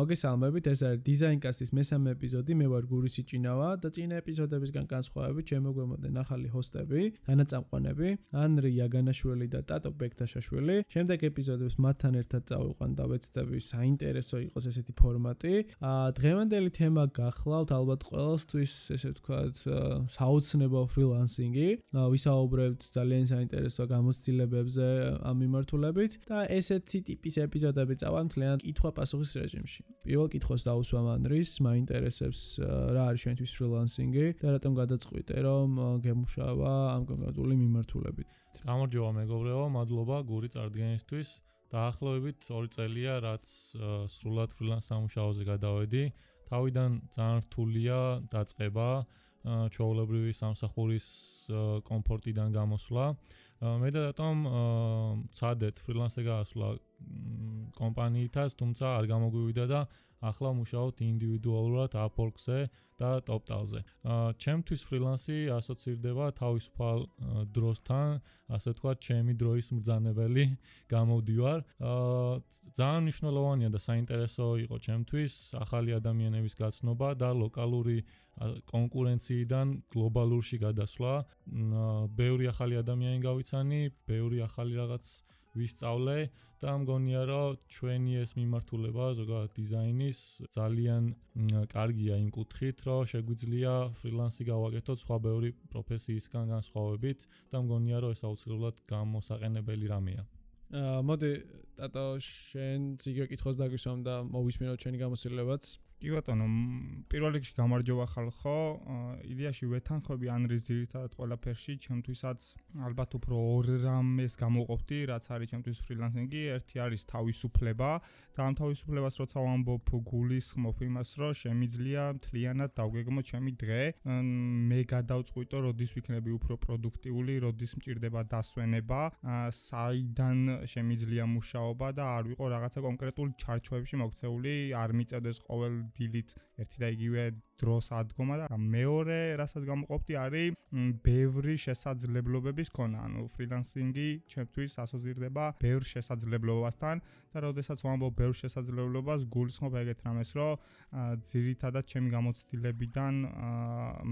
მოგესალმებით, ეს არის დიზაინკასტის მესამე ეპიზოდი. მე ვარ გურისი ჭინავა და წინა ეპიზოდებისგან განსხვავებით შემოგვემოდენ ახალი ჰოსტები, დანაწამყვანები, ანრი იაგანაშვილი და ტატო ბექტაშაშვილი. შემდეგ ეპიზოდებს მათთან ერთად წავიყვან და ვეცდები საინტერესო იყოს ესეთი ფორმატი. აა დღევანდელი თემა გახლავთ ალბათ ყველასთვის, ესე ვთქვათ, საოცნებო ფრილანსინგი. ვისაუბრებთ ძალიან საინტერესო გამოცდილებებზე ამ მიმართულებით და ესეთი ტიპის ეპიზოდები წავალ მთლიანად კითხვა-პასუხის რეჟიმში. პირველ კითხვას დაუსვამ ანრის, მაინტერესებს რა არის შენთვის ფრილანსინგი და რატომ გადაწყვიტე რომ გემუშავა ამ კონკრეტული მიმართულებით. გამარჯობა მეგობრებო, მადლობა გური წარდგენისთვის. დაახლოებით 2 წელია რაც სრულად ფრილანს სამუშაოზე გადავედი. თავიდან ძალიან რთულია დაწყება, ჩვეულებრივი სამსახურის კომფორტიდან გამოსვლა. მე და რატომ ცადეთ ფრილანსზე გასვლა კომპანიითაც, თუმცა არ გამოგვივიდა და ახლა მუშაობთ ინდივიდუალურად Upwork-ზე და TopTal-ზე. აა ჩემთვის ფრილანსი ასოცირდება თავისუფალ დროსთან, ასე თქვა, ჩემი დროის მბრძანებელი გამოდივარ. აა ძალიან მნიშვნელოვანია და საინტერესო იყო ჩემთვის ახალი ადამიანების გაცნობა და ლოკალური კონკურენციიდან გლობალურში გადასვლა. ბევრი ახალი ადამიანი გავიცანი, ბევრი ახალი რაღაც ვისწავლე და მგონია რომ ჩვენი ეს მიმართულება ზოგადად დიზაინის ძალიან კარგია იმ კუთხით რომ შეგვიძლია ფრილანსი გავაკეთოთ სხვა ბევრი პროფესიისგან განსხვავებით და მგონია რომ ეს აუცილებლად გამოსაყენებელი რამეა. აა მოდი ტატო შენ ციგე კითხოს დაგვისვამ და მოვისმინოთ ჩვენი გამოსილებაც კი ბატონო, პირველ რიგში გამარჯობა ხალხო. იდეაში ვეთანხმები ანრის ძირითადად ყველაფერში, ჩემთვისაც ალბათ უფრო ორ რამეს გამოყოფდი, რაც არის ჩემთვის ფრილანსინგი. ერთი არის თავისუფლება და ამ თავისუფლებას როცა ვამბობ გულისხმობ იმას, რომ შემიძლია მთლიანად დავგეგმო ჩემი დღე. მე გადავწყვიტო, როდის ვიქნები უფრო პროდუქტიული, როდის მჭირდება დასვენება, საიდან შემიძლია მუშაობა და არ ვიყო რაღაცა კონკრეტულ ჩარჩოებში მოქცეული, არ მიწევდეს ყოველ დილით ერთი და იგივე დროს ადგომა და მეორე რასაც გამოყოფდი არის ბევრი შესაძლებლობების ქონა. ანუ ფრილანსინგი ჩემთვის ასოცირდება ბევრ შესაძლებლობასთან და როდესაც ვამბობ ბევრ შესაძლებლობას გულისხმობ ეგეთ რამეს რომ ძირითადად ჩემი გამოცდილებიდან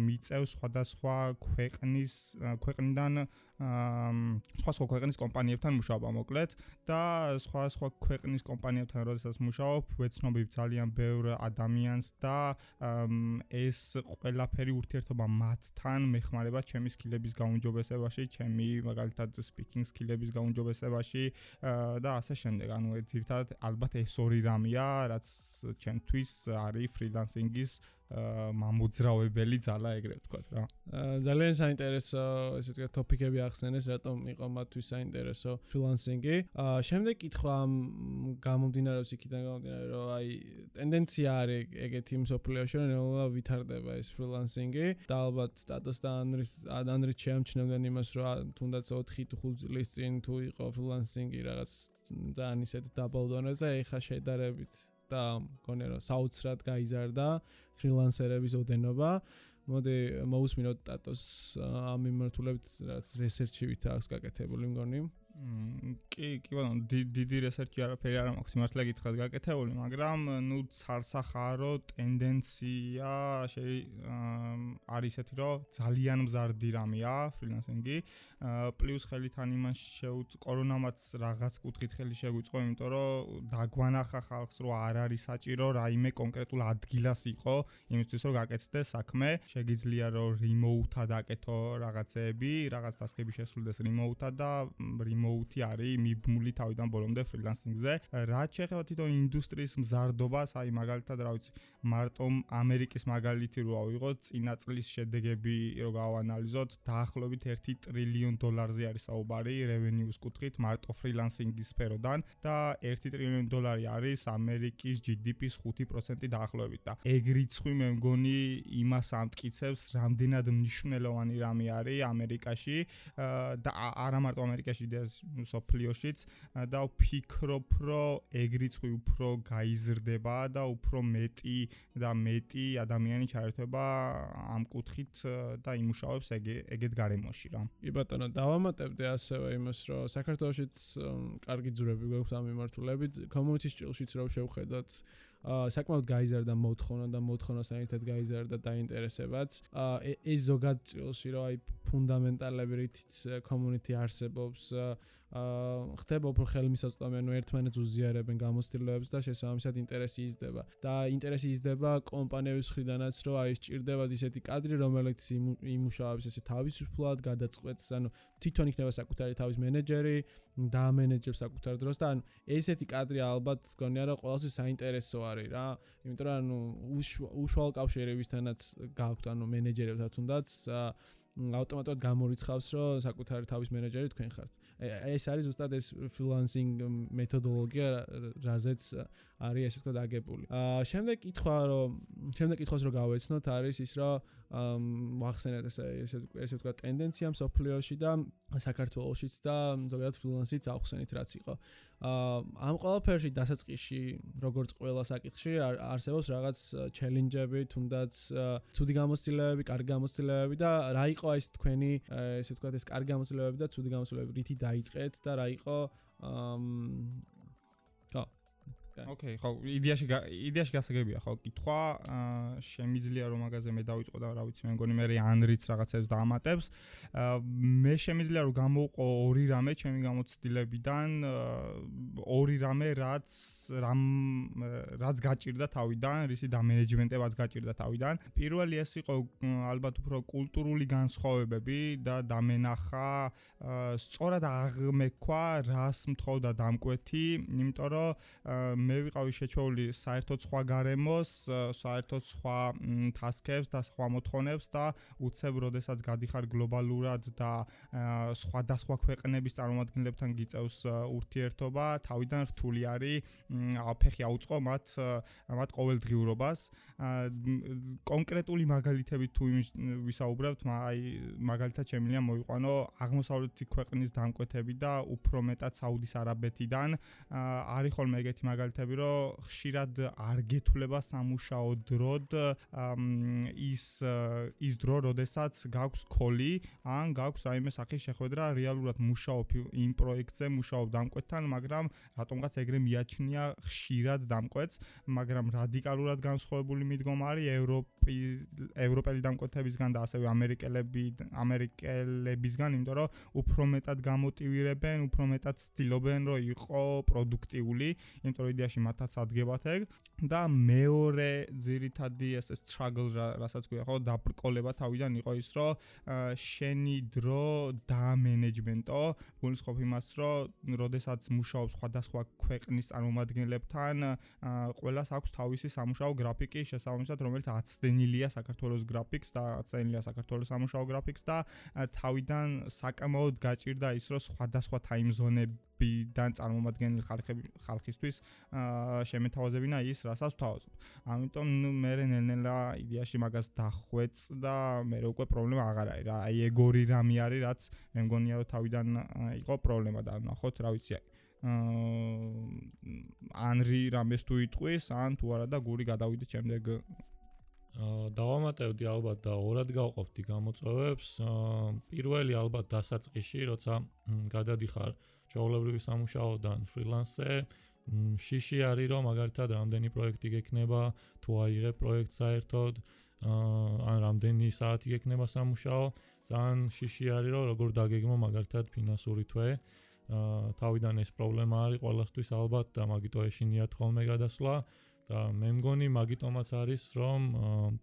მიწევ სხვადასხვა ქვეყნის ქვეყნიდან სხვა სხვა ქვეყნის კომპანიებთან მუშაობა მოკლედ და სხვა სხვა ქვეყნის კომპანიებთან როდესაც მუშაობ ვეცნობი ძალიან ბევრ ადამიანს და ეს ყველაფერი ურთიერთობა მათთან მეხმარება ჩემი სკილების გაუმჯობესებაში, ჩემი მაგალითად speaking სკილების გაუმჯობესებაში და ასე შემდეგ. ანუ ერთად ალბათ ეს ორი რამეა, რაც ჩემთვის არის ფრილანსინგის მამოძრავებელი ძალა ეგრე ვთქვა რა. ძალიან საინტერესო ესე ვთქვა ტოპიკები ახსენეს, რატომ იყო მათთვის საინტერესო ფრილანსინგი. შემდეგ კითხვა გამომდინარეობს იქიდან გამომდინარე, რომ აი ტენდენცია არის ეგეთი მსოფლიოში, რომ ნელა ვითარდება ეს ფრილანსინგი და ალბათ სტატუს და ანრის ანრი შეამჩნევდნენ იმას, რომ თუნდაც 4-5 წლის წინ თუ იყო ფრილანსინგი რაღაც ძალიან ისეთ დაბალ დონეზე, ეხა შედარებით და მგონი რომ საოცრად გაიზარდა ფრილანსერების ოდენობა. მოდი მოусმინოთ ტატოს ამ მიმართულებით რაც რესერჩივით აქვს გაკეთებული მგონი. კი, კი ბანო, დიდი რესერჩი არაფერი არ მაქვს იმართლა გითხრათ გაკეთებული, მაგრამ ნუ ცარსახარო ტენდენცია არის ესეთი, რომ ძალიან მზარდი რამეა ფრილანსინგი. პლუს ხელით ან იმას შეუწ კორონამაც რაღაც კუთხით ხელი შეგვიწყო, იმიტომ რომ დაგვანახა ხალხს, რომ არ არის საჭირო რაიმე კონკრეტულ ადგილას იყო, იმისთვის რომ გაკეთდე საქმე, შეიძლება რომ რიმოუთად აკეთო რაღაცეები, რაღაც ტასკები შესრულდეს რიმოუთად და რიმოუთად 9-5 არის მიბმული თავიდან ბოლომდე ფრილანსინგზე. რაც შეეხება თვითონ ინდუსტრიის მზარდობას, აი მაგალითად რა ვიცი, მარტომ ამერიკის მაგალითი რო ავიღო, წინა წლის შედეგები რო გავანალიზოთ, დაახლოებით 1 ტრილიონ დოლარზე არის საუბარი რევენიუს კუთხით მარტო ფრილანსინგის სფეროდან და 1 ტრილიონი დოლარი არის ამერიკის GDP-ს 5% დაახლოებით და ეგ რიცხვი მე მგონი იმას ამტკიცებს რამდენად მნიშვნელოვანი რამე არის ამერიკაში და არა მარტო ამერიკაში და სოფლიოშიც და ვფიქრობ, რომ ეგ რიცხვი უფრო გაიზრდება და უფრო მეტი და მეტი ადამიანი ჩაერთვება ამ კუთხით და იმუშავებს ეგ ეგეთ გარემოში რა. კი ბატონო, დავამატებდი ასევე იმას, რომ საქართველოსიც კარგი ძრები გვაქვს ამ მიმართულებით, community-ს ჭილშიც რო შევხედოთ საკმაოდ გაიზარდა მოთხოვნა და მოთხოვნასთან ერთად გაიზარდა დაინტერესებაც. ეს ზოგადად წილში რომ აი ფუნდამენტალები რითიც community არსებობს ხდება უფრო ხელმისაწვდომი, ანუ ერთმანეთს უზიარებენ გამოცდილებებს და შესაბამისად ინტერესი იზრდება. და ინტერესი იზრდება კომპანიების მხრიდანაც, რომ აი სჭირდებათ ისეთი კადრი, რომელიც იმუშავებს ესე თავისუფლად, გადაწყვეტს, ანუ თვითონ იქნება საკუთარი თავის მენეჯერი, და მენეჯერს საკუთარ დროს და ანუ ესეთი კადრი ალბათ გონია რომ ყოველთვის საინტერესო არის რა. იმიტომ რომ ანუ უშუალო კავშირებისთანაც გაქვთ ანუ მენეჯერებთან თუნდაც ავტომატურად გამორიცხავს რომ საკუთარი თავის მენეჯერი თქვენ ხართ. ეს არის ზუსტად ეს freelancing მეთოდოლოგია რაზეც არის ესე თქვა დაგებული. აა შემდეგ კითხვა რომ შემდეგ კითხვას რომ გავეცნოთ არის ის რომ ვახსენეთ ესე ესე ესე თქვა ტენდენცია მსოფლიოში და საქართველოსიც და ზოგადად freelance-იც ახსენით რაც იყო. ამ ყველაფერში დასაწყისში როგორც ყველა საკითხში არსებობს რაღაც ჩელენჯები, თუნდაც ცუდი გამოცდილებები, კარგი გამოცდილებები და რა იყო ეს თქვენი ესე ვთქვათ ეს კარგი გამოცდილებები და ცუდი გამოცდილებები რითი დაიწყეთ და რა იყო ოკეი, ხო, იდეაში იდეაში გასაგებია, ხო, კითხვა, შემიძლია რომ მაგაზე მე დავიწყო და რა ვიცი, მე მგონი მე რიანრიც რაღაცებს დაამატებს. აა მე შემიძლია რომ გამოვყო ორი რამე ჩემი გამოცდილებიდან, ორი რამე, რაც რამ რაც გაჭირდა თავიდან, რისი და მენეჯმენტებაც გაჭირდა თავიდან. პირველი ეს იყო ალბათ უფრო კულტურული განსხვავებები და დამენახა სწორად აღმექვა რას მთხოვდა დამკვეთი, იმიტომ რომ მე ვიყავი შეჩოული საერთოდ სხვა გარემოს, საერთოდ სხვა ტასკებს და სხვა მოთხოვნებს და უცებ როდესაც გადიხარ გლობალურად და სხვადასხვა ქვეყნების წარმომადგენლებთან გიწევს ურთიერთობა, თავიდან რთული არის აფეხი აუწყო მათ მათ ყოველდღიურობას. კონკრეტული მაგალითები თუ ვისაუბრებთ, აი მაგალითად შემიძლია მოიყვანო აღმოსავლეთი ქვეყნის დამკვეთები და უფრო მეტად საუდის არაბეთიდან არის ხოლმე ეგეთი მაგალითი ვაკეთები, რომ ხშირად არ გეთვლება სამუშაო დროდ ის ის დრო, როდესაც გაქვს კოლი, ან გაქვს რაიმე სახის შეხვედრა, რეალურად მუშაობ იმ პროექტზე, მუშაობ დამკვეთთან, მაგრამ რატომღაც ეგრე მიაჩნია ხშირად დამკვეთს, მაგრამ რადიკალურად განსხვავებული მიდგომა არის ევროპი ევროპელი დამკვეთებისგან და ასევე ამერიკელები ამერიკელებისგან, იმიტომ რომ უფრო მეტად გამოტივირებენ, უფრო მეტად ცდილობენ, რომ იყო პროდუქტიული, იმიტომ რომ იდეაში მათაც ადგებათ ეგ და მეორე ძირითადი ეს struggle რასაც გვია ხო დაბრკოლება თავიდან იყო ის რომ შენი დრო და მენეჯმენტო გულისხმობ იმას რომ როდესაც მუშაობს სხვადასხვა ქვეყნის წარმომადგენლებთან ყველას აქვს თავისი სამუშაო გრაფიკი შესაბამისად რომელიც აცდენილია საქართველოს გრაფიკს და აცდენილია საქართველოს სამუშაო გრაფიკს და თავიდან საკმაოდ გაჭირდა ის რომ სხვადასხვა ტაიმზონები ბიდან წარმომადგენელი ხალხები ხალხისთვის შემეთავაზებინა ის, რასაც ვთავაზობ. ამიტომ ნუ მე რენელა იდეაში მაგას დახვეწ და მე უკვე პრობლემა აღარ არის რა. აი ეგორი რამე არის, რაც მე მგონია რომ თავიდან იყო პრობლემა და ნახოთ რა ვიცი აი. აა ანრი რამეს თუ იტყვის, ან თუ არა და გური გადავიდეთ შემდეგ აა დავამატებდი ალბათ და ორად გავყოფდი გამოწვევებს. აა პირველი ალბათ დასაწყისში, როცა გადადიხარ ჩაოლებრივი სამუშაოდან ფრილანსზე. შიში არის რომ მაგალითად რამდენი პროექტი გექნება თუ აიღე პროექტს საერთოდ ან რამდენი საათი გექნება სამუშაო. ძალიან შიში არის რომ როგორ დაგეგმო მაგალითად ფინანსური თვე. თავიდან ეს პრობლემა არის ყოველთვის ალბათ და მაგიტო ეშინიათ ხოლმე გადასვლა. და მე მგონი მაგიტომაც არის რომ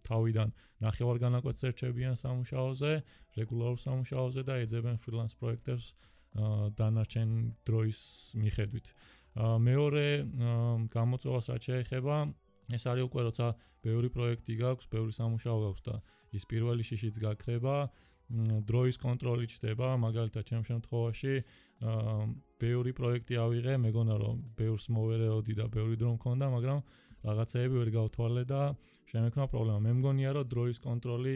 თავიდან ნახევარ განაკვეთს ერჩებიან სამუშაოზე რეგულარულ სამუშაოზე და ეძებენ ფრილანს პროექტებს დანარჩენ დროის მიხედვით. მეორე გამოწვევას რაც შეეხება, ეს არის უკვე როცა ბევრი პროექტი გაქვს, ბევრი სამუშაო გაქვს და ის პირველი შიშიც გაქრება, დროის კონტროლი ჩდება, მაგალითად, ჩემ შემთხვევაში, ბევრი პროექტი ავიღე, მეგონა რომ ბევრს მოვერეოდი და ბევრი დრო მქონდა, მაგრამ რაღაცეები ვერ გავთვალე და შემექნა პრობლემა. მე მგონია რომ დროის კონტროლი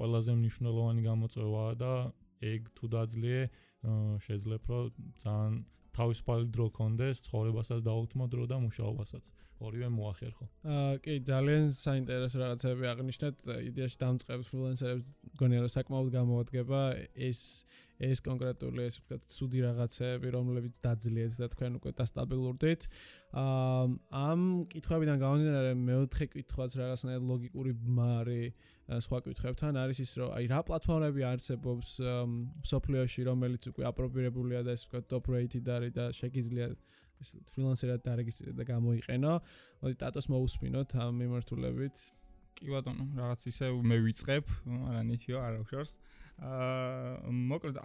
ყველაზე მნიშვნელოვანი გამოწვევაა და ეგ თუ დაძლიე შეიძლება რომ ძალიან თავისუფალი დრო კონდეს ცხოვრებასაც დაუთმო დრო და მუშაობასაც ორივე მოახერხო. აა კი ძალიან საინტერესო რაღაცები აღნიშნეთ იდეაში დამწყებს ფრილანსერებს გონია რომ საკმაოდ გამოადგება ეს ეს კონკრეტული ესე ვთქვათ ცუდი რაღაცები, რომლებიც დაძლიათ და თქვენ უკვე დასტაბილურდით. აა ამ კითხვებიდან გამომდინარე მეოთხე კითხვაც რაღაცნაირად ლოგიკური ბმარი სხვა კითხვებთან არის ის რომ აი რა პლატფორმები არსებობს სოფლიოში რომელიც უკვე აპრობირებულია და ეს ვთქვათ top rated არის და შეგიძლია ეს ფრილანსერად დარეგისტრირდა და გამოიყენო. მოდი ტატოს მოусმინოთ ამ მიმართულებით. კი ბატონო, რაღაც ისე მე ვიწყებ, არა ნიჩიო, არა უშორს. აა მოკლედ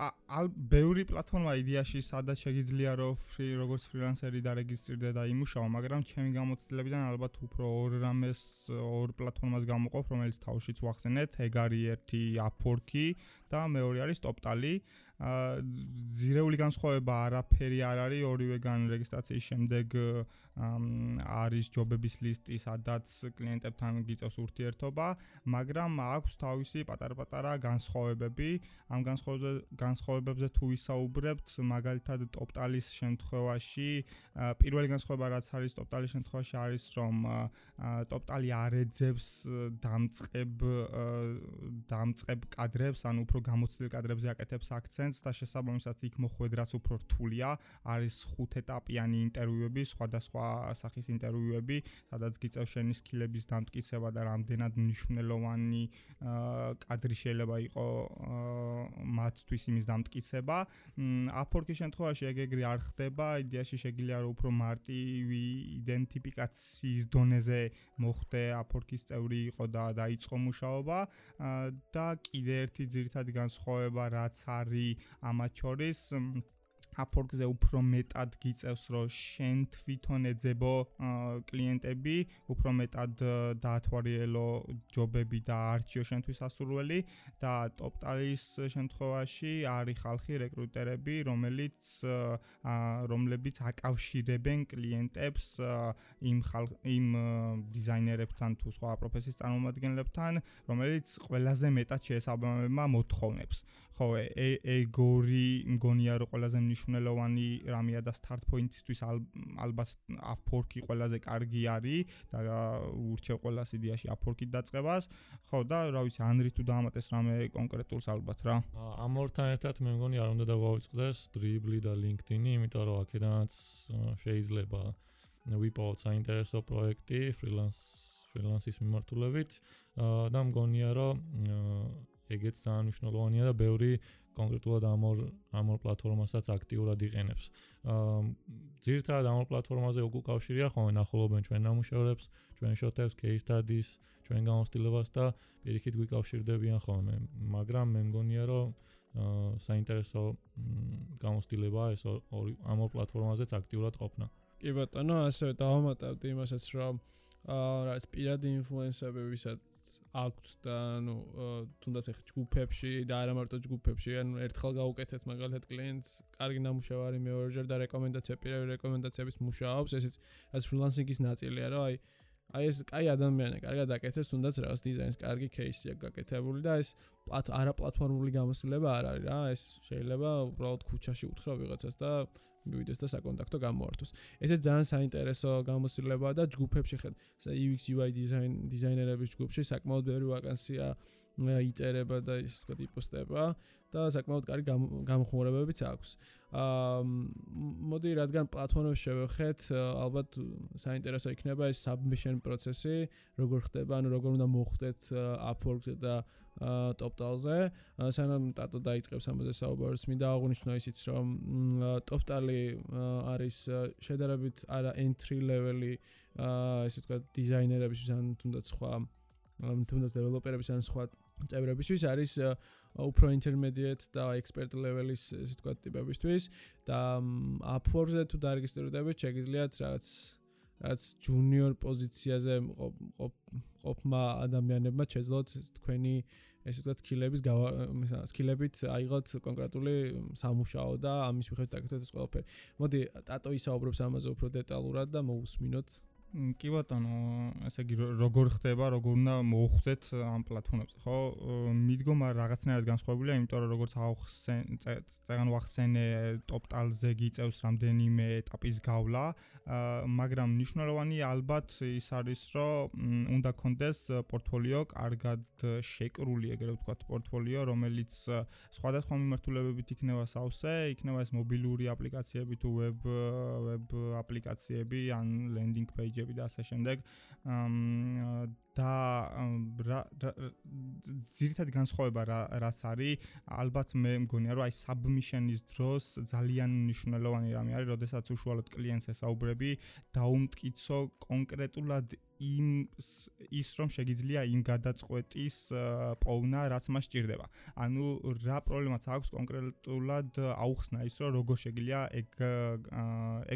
ბევრი პლატფორმა იდეაში სადაც შეიძლება რომ ფრი როგორც ფრილანსერი დარეგისტრირდე და იმუშაო, მაგრამ ჩემი გამოცდილებიდან ალბათ უფრო ორ რამეს ორ პლატფორმას გამოყოფ, რომელიც თავშიც ვახსენეთ, ეგ არის ერთი Upwork-ი და მეორე არის TopTally. აა ზირეული განსხვავება არაფერი არ არის ორივეგან რეგისტრაციის შემდეგ არის ჯობების ლისტი, სადაც კლიენტებთან გიწევს ურთიერთობა, მაგრამ აქვს თავისი პატარ-პატარა განსხვავებები. ამ განსხვავებებზე თუ ვისაუბრებთ, მაგალითად TopTally-ის შემთხვევაში, პირველი განსხვავება რაც არის TopTally-ის შემთხვევაში არის, რომ TopTally არ ეძებს დამწყებ დამწყებ კადრებს, ანუ უფრო გამოცდილ კადრებზე აკეთებს აქცენტს და შესაბამისად იქ მოხვედრაც უფრო რთულია. არის ხუთეტაპიანი ინტერვიუები, სხვადასხვა სახის ინტერვიუები, სადაც გიწევს შენი სკილების დამტკიცება და რამდენად მნიშვნელოვანი კადრი შეიძლება იყოს მათთვის იმის დამტკიცება. აფორკის შემთხვევაში ეგ-ეგრე არ ხდება, იდეაში შეგიძლია რომ უფრო მარტივი იდენტიფიკაციის დონეზე მოხდე აფორკის წევრი იყო და დაიწყო მუშაობა და კიდე ერთი ძირითადი განსხვავება რაც არის ამათ შორის აფორკზე უფრო მეტად გიწევს რომ შენ თვითონ ეძებო კლიენტები, უფრო მეტად დაათვალიერო ჯობები და არჩიო შენთვის ასურველი და ტოპტალის შემთხვევაში არის ხალხი რეკრუტერები, რომელიც რომლებიც აკავშირებენ კლიენტებს იმ იმ დიზაინერებთან თუ სხვა პროფესიის წარმომადგენლებთან, რომელიც ყველაზე მეტად შეესაბამება მოთხოვნებს. ხო, ეგორი მგონია რომ ყველაზე მნიშვნელოვანი რამეა და start point-ისთვის ალბათ Upwork-ი ყველაზე კარგი არის და ურჩევ ყოველას იდეაში Upwork-ით დაწყებას. ხო და რა ვიცი, Anri თუ დაამატეს რამე კონკრეტულს ალბათ რა. ამ ორთან ერთად მე მგონი არ უნდა დავავიწყდეს Dribbble და LinkedIn-ი, იმიტომ რომ აქედანაც შეიძლება ვიპოვოთ საინტერესო პროექტი freelance freelance-ის მიმართულებით და მგონია რომ ეგეც ძალიან მნიშვნელოვანია და ბევრი კონკრეტულად ამ ორ ამ ორ პლატფორმასაც აქტიურად იყენებს. აა ძირთადად ამ ორ პლატფორმაზე უკავშირია ხოლმე ნახულობენ ჩვენ ნამუშევრებს, ჩვენ შოთებს, case studies, ჩვენ გამოცდილებას და პირიქით გვიკავშირდებიან ხოლმე, მაგრამ მე მგონია რომ აა საინტერესო გამოცდილებაა ეს ორი ამ ორ პლატფორმაზეც აქტიურად ყოფნა. კი ბატონო, ასევე დავამატავდი იმასაც, რომ აა რა ეს პირადი ინფლუენსერები ვისაც აქვთ და ანუ თუნდაც ეხა ჯგუფებში და არა მარტო ჯგუფებში, ანუ ერთხელ გაუკეთეთ მაგალითად კლიენტს, კარგი ნამუშევარი მეორეჯერ და რეკომენდაცია პირევი რეკომენდაციების მუშაობს, ესეც რაც ფრილანსინგის ნაწილია რა, აი აი ეს კაი ადამიანია, კარგად აკეთებს, თუნდაც რაღაც დიზაინის კარგი кейსი აქვს გაკეთებული და ეს პლატ არა პლატფორმული გამოსილება არ არის რა, ეს შეიძლება უბრალოდ ქუჩაში უთხრა ვიღაცას და მივიდეს და საკონტაქტო გამოართოს. ესეც ძალიან საინტერესო გამოსილებაა და ჯგუფებში ხედ UX UI დიზაინ დიზაინერების ჯგუფში საკმაოდ ბევრი ვაკანსია იწერება და ის თქვა იპოსტება და საკმაოდ კარგი გამოხმარებებიც აქვს. აა მოდი რადგან პლატფორმებს შევეხეთ, ალბათ საინტერესო იქნება ეს submission პროცესი, როგორ ხდება, ანუ როგორ უნდა მოხდეთ Upwork-ზე და ტოპტალზე. სანამ ტატო დაიწყებს ამაზე საუბარს, მინდა აღვნიშნო ისიც, რომ ტოპტალი არის შედარებით არა entry level-ი, ესე ვთქვა, დიზაინერებისთვის ან თუნდაც სხვა თუნდაც დეველოპერებისთვის ან სხვა წევრებისთვის არის უფრო intermediate და expert level-ის ესე ვთქვა ტიპებისთვის და Upwork-ზე თუ დარეგისტრირდებით, შეგიძლიათ რაღაც რაც junior პოზიციაზე ყოფმა ადამიანებმა შეძლოთ თქვენი ესე ვთქვათ სკილების სკილებით აიღოთ კონკრეტული სამუშაო და ამის მიხედვით აკეთოთ ეს ყველაფერი. მოდი ტატო ისაუბრებს ამაზე უფრო დეტალურად და მოусმინოთ. კი ბატონო, ესე იგი როგორ ხდება, როგორ უნდა მოხვდეთ ამ პლატფორმებზე, ხო? მიდგომა რაღაცნაირად განსხვავებულია, იმიტომ რომ როგორც ახსენ წეგან ვახსენე ტოპტალზე გიწევს რამდენიმე ეტაპის გავლა, მაგრამ მნიშვნელოვანი ალბათ ის არის, რომ უნდა კონდეს პორტფოლიო კარგად შეკრული, ეგრე ვთქვათ, პორტფოლიო, რომელიც სხვადასხვა მიმართულებებით იქნება სავსე, იქნება ეს მობილური აპლიკაციები თუ ვებ ვებ აპლიკაციები ან ლენდინგ პეიჯები ვიდეოები და ასე შემდეგ. და ძირითადად განსხვავება რა რას არის? ალბათ მე მგონია რომ აი submission-ის დროს ძალიან მნიშვნელოვანი რამე არის, როდესაც უშუალოდ კლიენტს ესაუბრები, დაუმტკიცო კონკრეტულად იმ ის რომ შეიძლება იმ გადაწყვეტის პოვნა, რაც მას ჭირდება. ანუ რა პრობლემაც აქვს კონკრეტულად აუხსნა ის რომ როგორ შეიძლება ეგ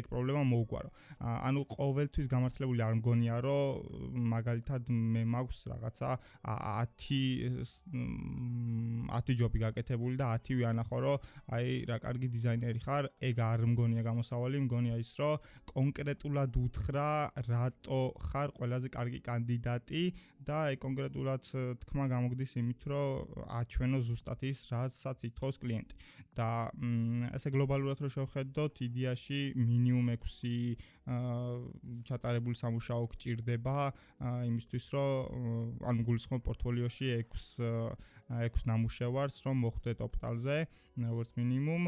ეგ პრობლემა მოუგვარო. ანუ ყოველთვის გამართლებული არ მგონია რომ მაგალითად მე მაქვს რაღაცა 10 10 ჯობი გაკეთებული და 10 ვიანახო რომ აი რა კარგი დიზაინერი ხარ, ეგ არ მგონია გამოსავალი, მგონია ის რომ კონკრეტულად უთხრა რატო ხარ ყველაზე კარგი კანდიდატი და აი კონკრეტულად თქმა გამოგდის იმით, რომ აჩვენო ზუსტად ის, რასაც ითხოვს კლიენტი. და ესე გლობალურად რო შევხედოთ, იდეაში მინიმუმ 6 აა ჩატარებული სამუშაო გჭირდება იმისთვის, რომ ანუ გულისხმობ პორტფოლიოში 6 6 ნამუშევარს რომ მოხვდეთ ოპტალზე როგორც მინიმუმ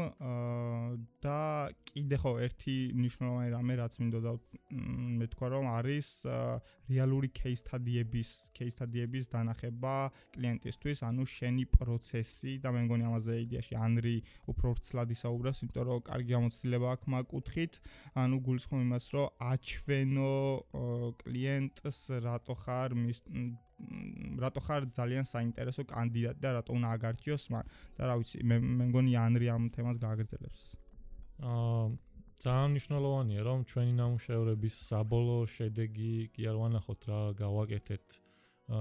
და კიდე ხო ერთი ნიშნულოვანი რამე რაც მინდოდა მე თქვა რომ არის რეალური case study-ების case study-ების დანახება კლიენტისთვის ანუ შენი პროცესი და მე მგონი ამაზე იდეაში ანრი უფრო ვრცლად ისაუბრებს იმიტომ რომ კარგი გამოცდილება აქვს მაგ კუთხით ანუ გულისხმობ იმას რომ აჩვენო კლიენტს რატო ხარ მის რატო ხარ ძალიან საინტერესო კანდიდატი და რატო უნდა აგარჩიოს მან? და რა ვიცი მე მე მგონი ანრი ამ თემას გააგრძელებს აა ძალიან მნიშვნელოვანია რომ ჩვენი ნამუშევრების საბოლოო შედეგი კი არ ვანახოთ რა გავაკეთეთ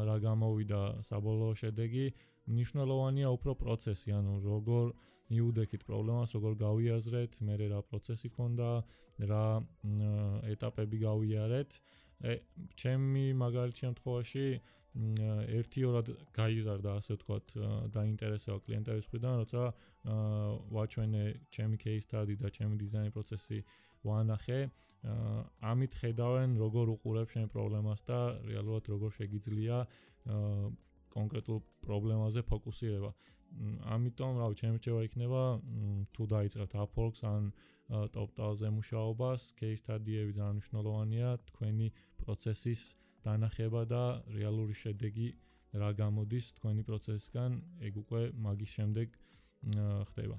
რა გამოვიდა საბოლოო შედეგი მნიშვნელოვანია უფრო პროცესი ანუ როგორ მიუდექით პრობლემას როგორ გავიაზრეთ მე რა პროცესი ქონდა რა ეტაპები გავიარეთ. ე ჩემი მაგალითი შემთხვევაში ერთიორად გაიზარდა ასე ვთქვათ დაინტერესება კლიენტების მხრიდან, როცა ვაჩვენე ჩემი case study და ჩემი დიზაინ პროცესი ვანახე, ამით ხედავენ როგორ უყურებ შენ პრობლემას და რეალურად როგორ შეგიძლია კონკრეტულ პრობლემაზე ფოკუსირება. ამიტომ რა ჩემი რჩევა იქნება თუ დაიწყებთ Upwork-ს ან TopTal-ზე მუშაობას, case study-ები ძალიან მნიშვნელოვანია თქვენი პროცესის დანახება და რეალური შედეგი რა გამოდის თქვენი პროცესისგან, ეგ უკვე მაგის შემდეგ ხდება.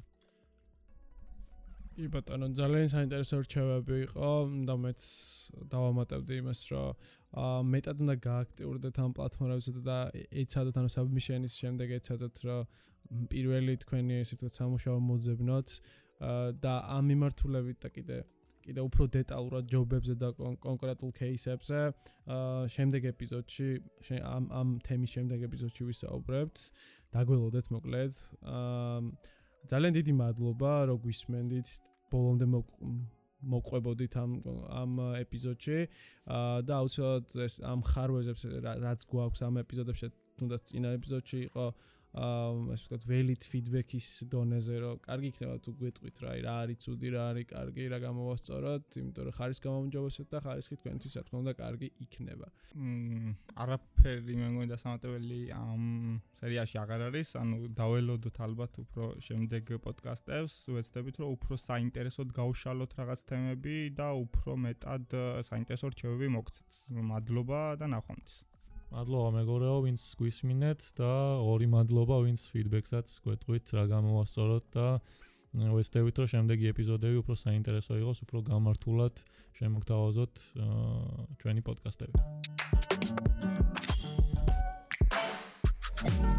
კი ბატონო, ძალიან საინტერესო რჩევები იყო და მეც დავამატებდი იმას, რომ მეტად უნდა გააქტიურდეთ ამ პლატფორმებზე და ეცადოთ ანუ submission-ის შემდეგ ეცადოთ, რომ პირველი თქვენი ესე ვთქვათ სამუშაო მოძებნოთ და ამ მიმართულებით და კიდე კიდე უფრო დეტალურად ჯობებზე და კონკრეტულ кейსებზე შემდეგ ეპიზოდში ამ ამ თემის შემდეგ ეპიზოდში ვისაუბრებთ. დაგველოდეთ მოკლედ. აა ძალიან დიდი მადლობა რომ გვისმენდით. ბოლომდე მოყვებოდით ამ ამ ეპიზოდში. და აუცილებლად ეს ამ ხარვეზებს რაც გვაქვს ამ ეპიზოდებში თუნდაც წინა ეპიზოდში იყო აა ასე ვთქვათ ველით ფიდბექის დონეზე რომ კარგი იქნება თუ გვეტყვით რა რა არის ცუდი რა არის კარგი რა გამოვასწოროთ იმიტომ რომ ხარის გამომჯობესეთ და ხარისხი თქვენთვის რა თქმა უნდა კარგი იქნება. მ არაფერი მე მგონი დასამატებელი ამ სერიაში აღარ არის ანუ დაველოდოთ ალბათ უფრო შემდეგ პოდკასტებს ვეცდებით რომ უფრო საინტერესოდ გავშალოთ რაღაც თემები და უფრო მეტად საინტერესო რჩევები მოგცეთ მადლობა და ნახვამდის მადლობა მეგობრებო, ვინც გვისმინეთ და ორი მადლობა, ვინც ფიდბექსაც გვეტყვით, რა გამოვასწოროთ და ვეცდებით, რომ შემდეგი ეპიზოდები უფრო საინტერესო იყოს, უფრო გამართულად შემოგთავაზოთ ჩვენი პოდკასტები. thank you